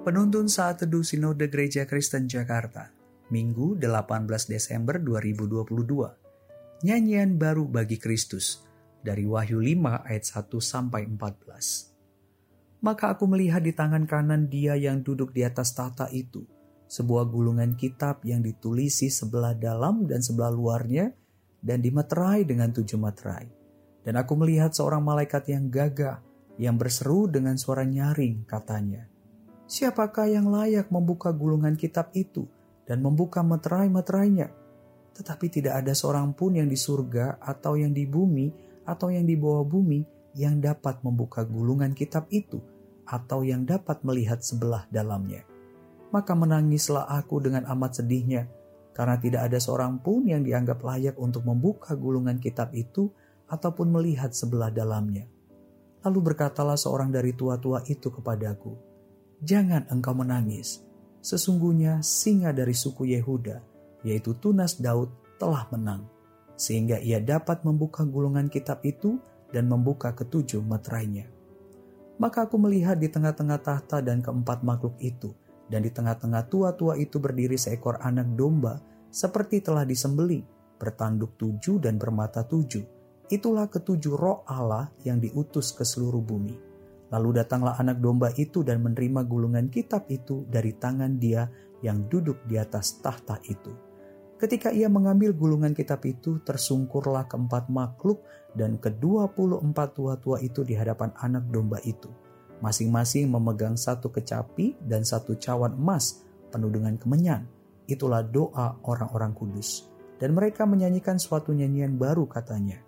Penuntun Saat Teduh Sinode Gereja Kristen Jakarta, Minggu 18 Desember 2022. Nyanyian baru bagi Kristus dari Wahyu 5 ayat 1 sampai 14. Maka aku melihat di tangan kanan dia yang duduk di atas tahta itu, sebuah gulungan kitab yang ditulisi sebelah dalam dan sebelah luarnya dan dimeterai dengan tujuh materai. Dan aku melihat seorang malaikat yang gagah yang berseru dengan suara nyaring katanya, Siapakah yang layak membuka gulungan kitab itu dan membuka meterai-meterainya? Tetapi tidak ada seorang pun yang di surga atau yang di bumi atau yang di bawah bumi yang dapat membuka gulungan kitab itu atau yang dapat melihat sebelah dalamnya. Maka menangislah aku dengan amat sedihnya, karena tidak ada seorang pun yang dianggap layak untuk membuka gulungan kitab itu ataupun melihat sebelah dalamnya. Lalu berkatalah seorang dari tua-tua itu kepadaku, Jangan engkau menangis. Sesungguhnya singa dari suku Yehuda, yaitu Tunas Daud, telah menang. Sehingga ia dapat membuka gulungan kitab itu dan membuka ketujuh meterainya. Maka aku melihat di tengah-tengah tahta dan keempat makhluk itu, dan di tengah-tengah tua-tua itu berdiri seekor anak domba, seperti telah disembeli, bertanduk tujuh dan bermata tujuh. Itulah ketujuh roh Allah yang diutus ke seluruh bumi Lalu datanglah anak domba itu dan menerima gulungan kitab itu dari tangan dia yang duduk di atas tahta itu. Ketika ia mengambil gulungan kitab itu, tersungkurlah keempat makhluk dan kedua puluh empat tua-tua itu di hadapan anak domba itu. Masing-masing memegang satu kecapi dan satu cawan emas penuh dengan kemenyan. Itulah doa orang-orang kudus. Dan mereka menyanyikan suatu nyanyian baru katanya.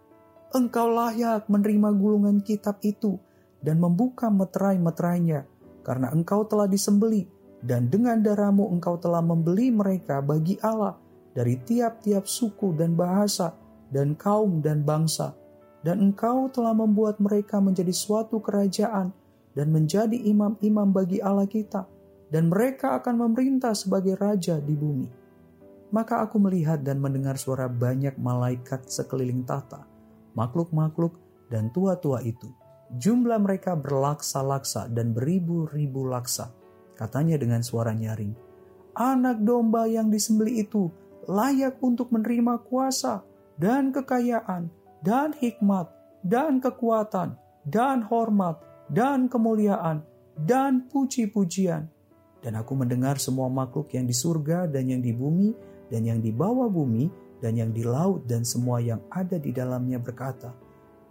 Engkau layak menerima gulungan kitab itu dan membuka meterai-meterainya, karena engkau telah disembeli, dan dengan darahmu engkau telah membeli mereka bagi Allah dari tiap-tiap suku dan bahasa, dan kaum dan bangsa, dan engkau telah membuat mereka menjadi suatu kerajaan dan menjadi imam-imam bagi Allah kita, dan mereka akan memerintah sebagai raja di bumi. Maka aku melihat dan mendengar suara banyak malaikat sekeliling tata, makhluk-makhluk dan tua-tua itu Jumlah mereka berlaksa-laksa dan beribu-ribu laksa. Katanya dengan suara nyaring, Anak domba yang disembeli itu layak untuk menerima kuasa dan kekayaan dan hikmat dan kekuatan dan hormat dan kemuliaan dan puji-pujian. Dan aku mendengar semua makhluk yang di surga dan yang di bumi dan yang di bawah bumi dan yang di laut dan semua yang ada di dalamnya berkata,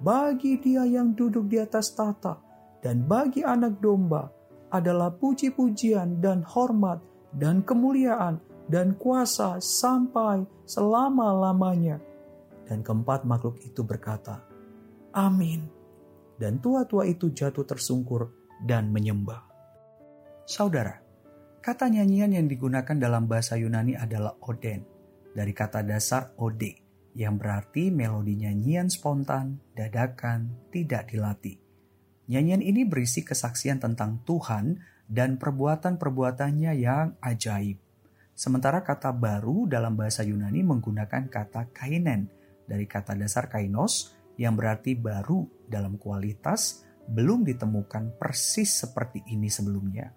bagi dia yang duduk di atas tahta dan bagi anak domba adalah puji-pujian dan hormat dan kemuliaan dan kuasa sampai selama-lamanya. Dan keempat makhluk itu berkata, Amin. Dan tua-tua itu jatuh tersungkur dan menyembah. Saudara, kata nyanyian yang digunakan dalam bahasa Yunani adalah oden, dari kata dasar ode, yang berarti melodi nyanyian spontan, dadakan, tidak dilatih. Nyanyian ini berisi kesaksian tentang Tuhan dan perbuatan-perbuatannya yang ajaib. Sementara kata baru dalam bahasa Yunani menggunakan kata kainen dari kata dasar kainos yang berarti baru dalam kualitas belum ditemukan persis seperti ini sebelumnya.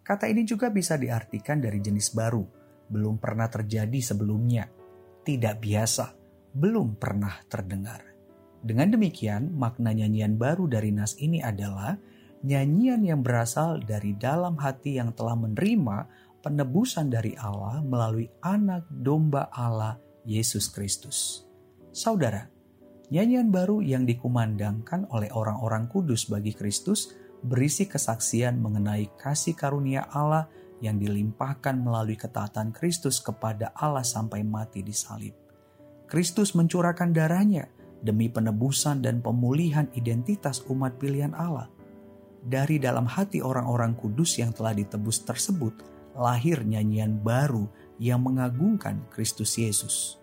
Kata ini juga bisa diartikan dari jenis baru, belum pernah terjadi sebelumnya, tidak biasa, belum pernah terdengar. Dengan demikian, makna nyanyian baru dari nas ini adalah nyanyian yang berasal dari dalam hati yang telah menerima penebusan dari Allah melalui anak domba Allah Yesus Kristus. Saudara, nyanyian baru yang dikumandangkan oleh orang-orang kudus bagi Kristus berisi kesaksian mengenai kasih karunia Allah yang dilimpahkan melalui ketaatan Kristus kepada Allah sampai mati di salib. Kristus mencurahkan darahnya demi penebusan dan pemulihan identitas umat pilihan Allah. Dari dalam hati orang-orang kudus yang telah ditebus tersebut, lahir nyanyian baru yang mengagungkan Kristus Yesus.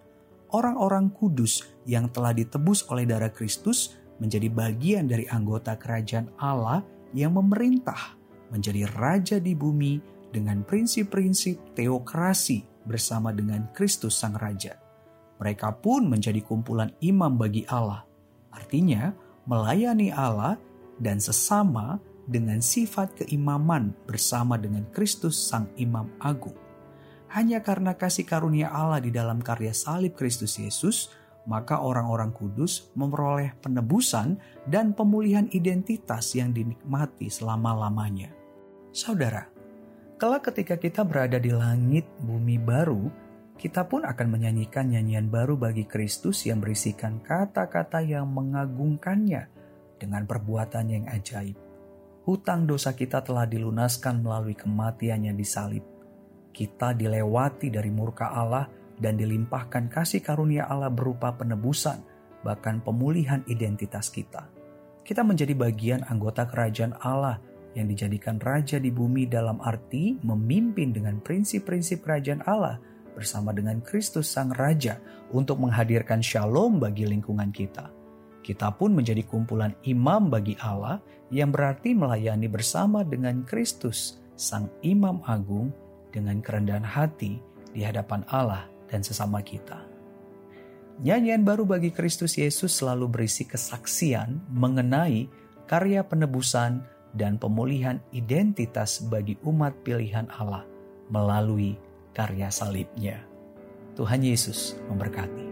Orang-orang kudus yang telah ditebus oleh darah Kristus menjadi bagian dari anggota kerajaan Allah yang memerintah menjadi raja di bumi dengan prinsip-prinsip teokrasi bersama dengan Kristus Sang Raja. Mereka pun menjadi kumpulan imam bagi Allah. Artinya, melayani Allah dan sesama dengan sifat keimaman bersama dengan Kristus Sang Imam Agung. Hanya karena kasih karunia Allah di dalam karya salib Kristus Yesus, maka orang-orang kudus memperoleh penebusan dan pemulihan identitas yang dinikmati selama-lamanya. Saudara, kelak ketika kita berada di langit bumi baru, kita pun akan menyanyikan nyanyian baru bagi Kristus yang berisikan kata-kata yang mengagungkannya dengan perbuatan yang ajaib. Hutang dosa kita telah dilunaskan melalui kematiannya di salib. Kita dilewati dari murka Allah dan dilimpahkan kasih karunia Allah berupa penebusan, bahkan pemulihan identitas kita. Kita menjadi bagian anggota kerajaan Allah yang dijadikan raja di bumi dalam arti memimpin dengan prinsip-prinsip kerajaan Allah bersama dengan Kristus Sang Raja untuk menghadirkan shalom bagi lingkungan kita. Kita pun menjadi kumpulan imam bagi Allah yang berarti melayani bersama dengan Kristus, Sang Imam Agung, dengan kerendahan hati di hadapan Allah dan sesama kita. Nyanyian baru bagi Kristus Yesus selalu berisi kesaksian mengenai karya penebusan dan pemulihan identitas bagi umat pilihan Allah melalui karya salibnya. Tuhan Yesus memberkati.